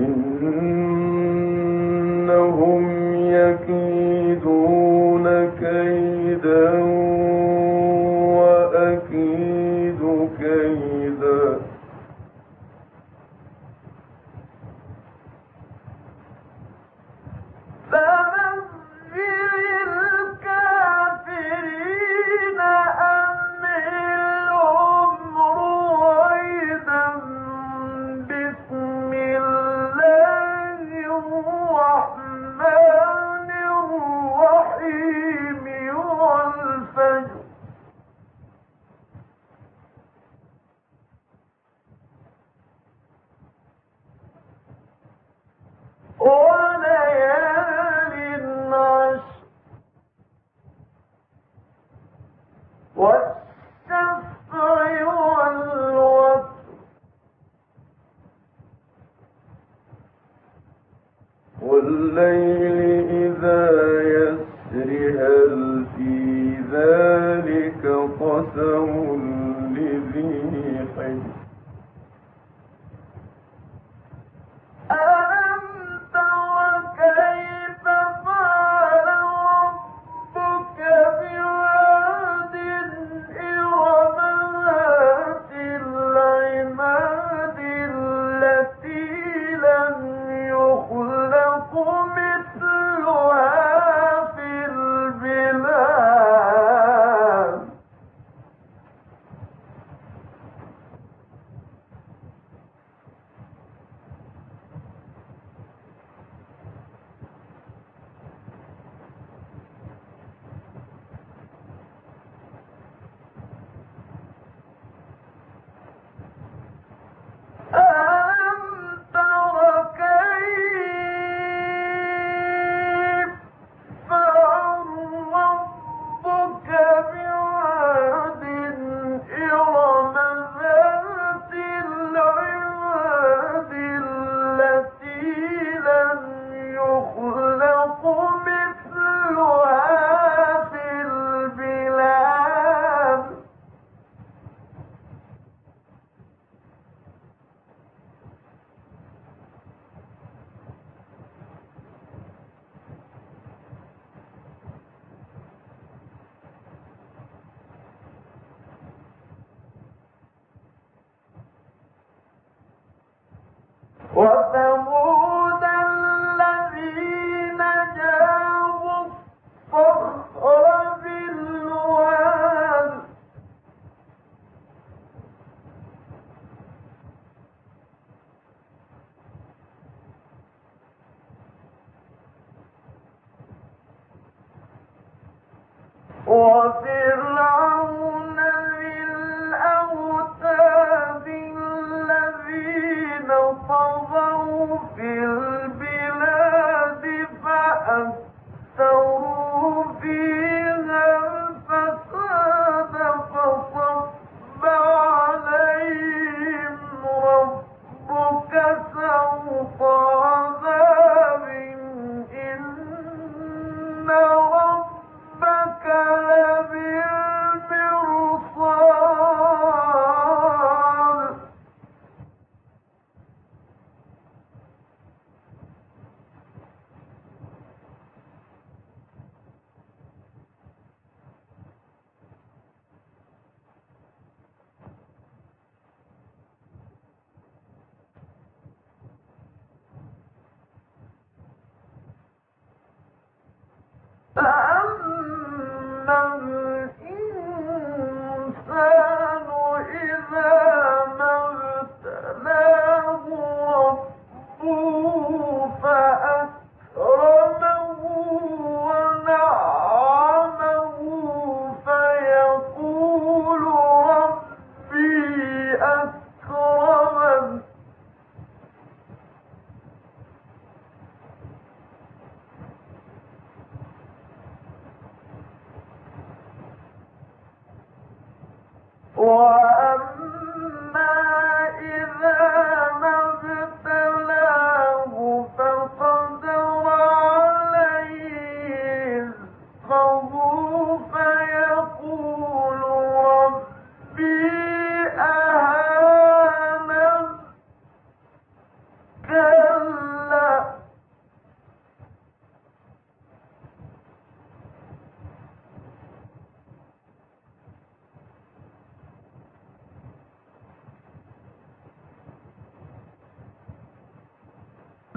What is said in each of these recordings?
بسم وثمود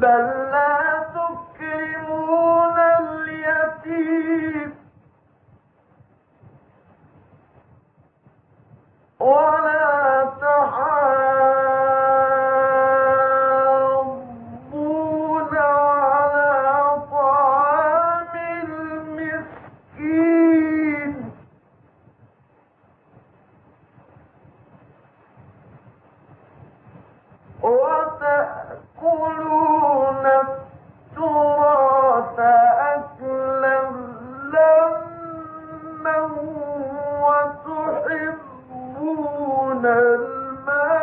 بل لا المال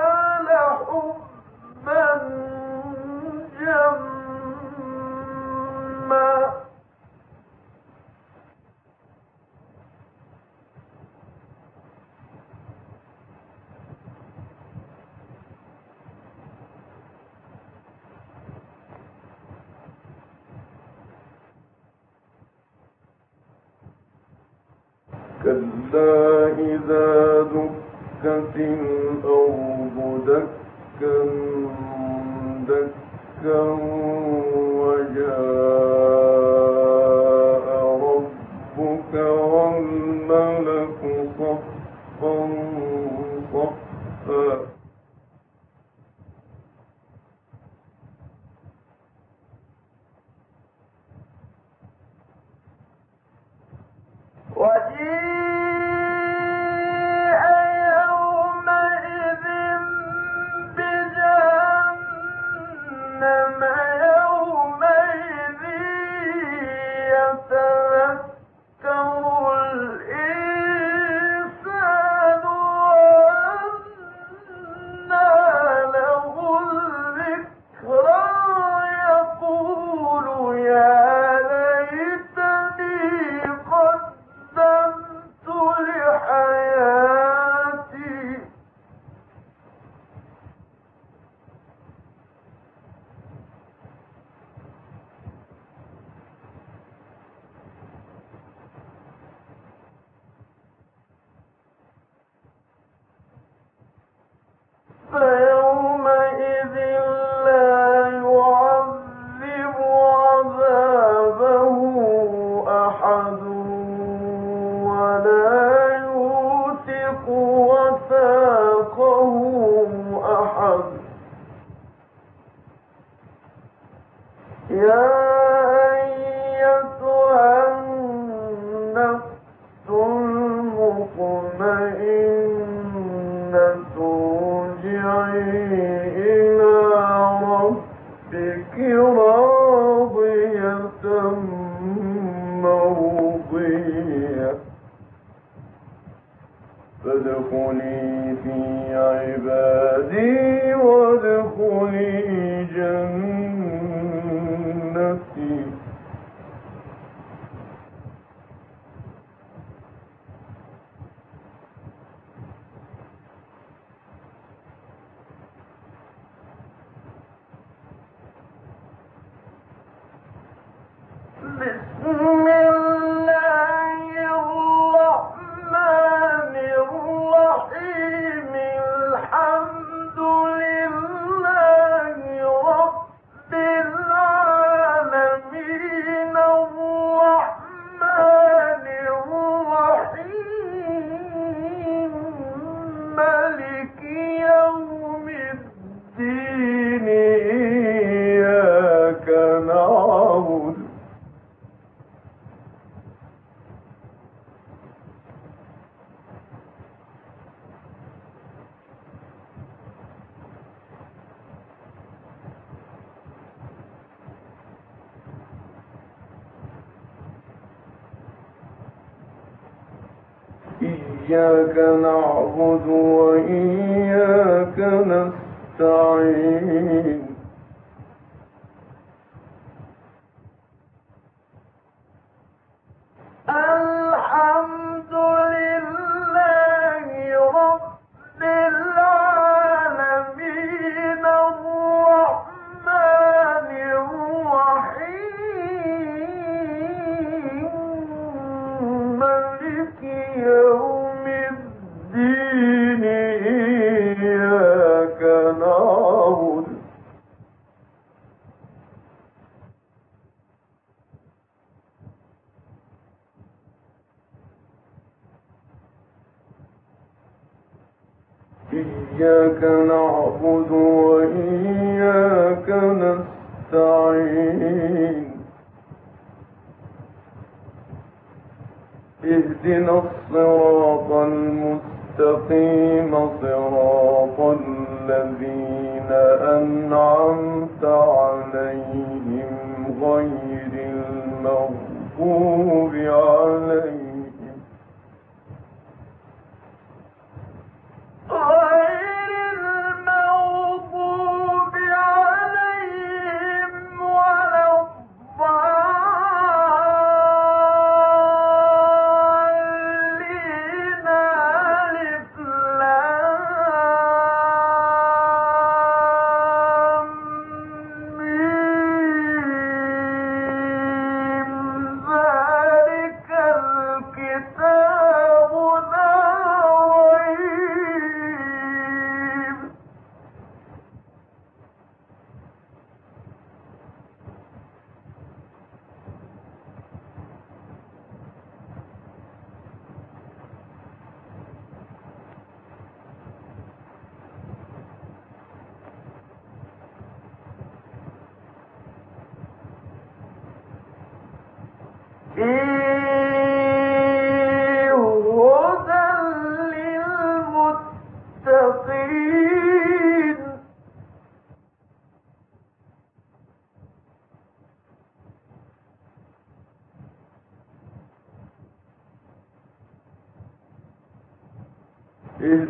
إياك نعبد وإياك نستعين. إياك نعبد وإياك نستعين. اهدنا الصراط المستقيم صراط الذين أنعمت عليهم غير المغضوب عليهم. غير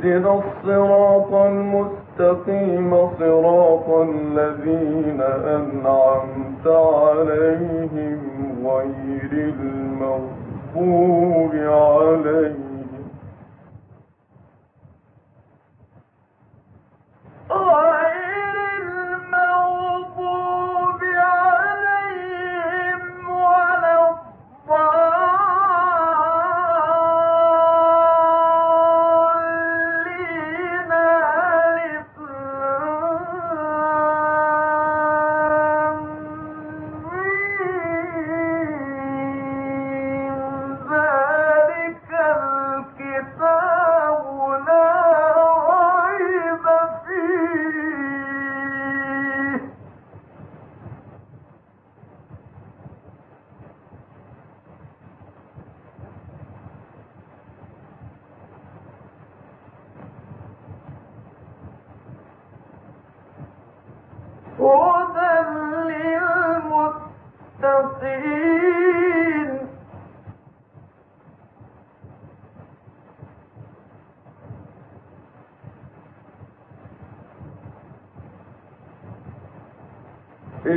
اهدنا الصراط المستقيم صراط الذين أنعمت عليهم غير المغفور عليهم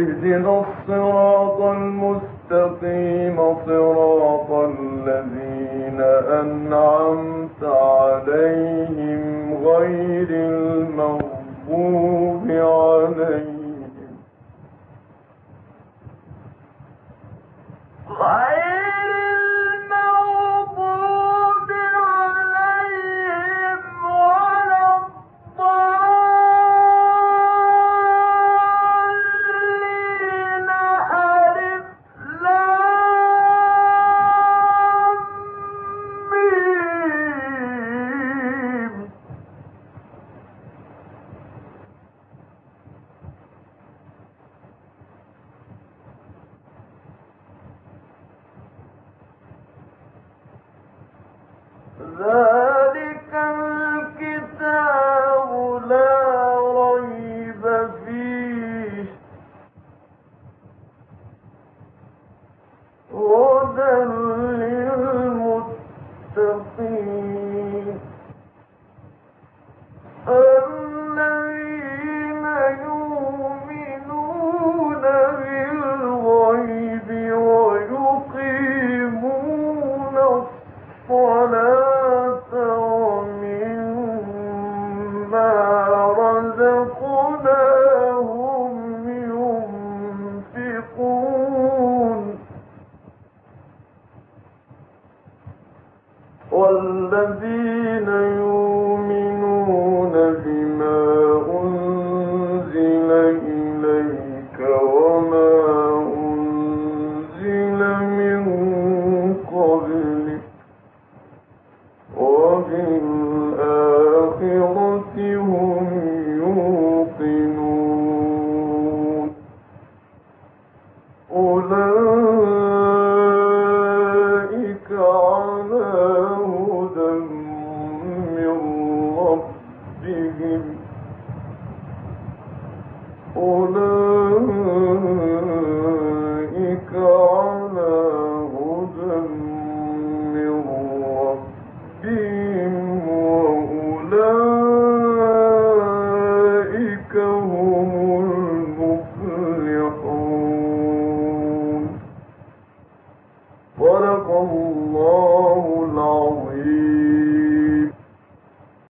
اهدنا الصراط المستقيم صراط الذين أنعمت عليهم غير المغضوب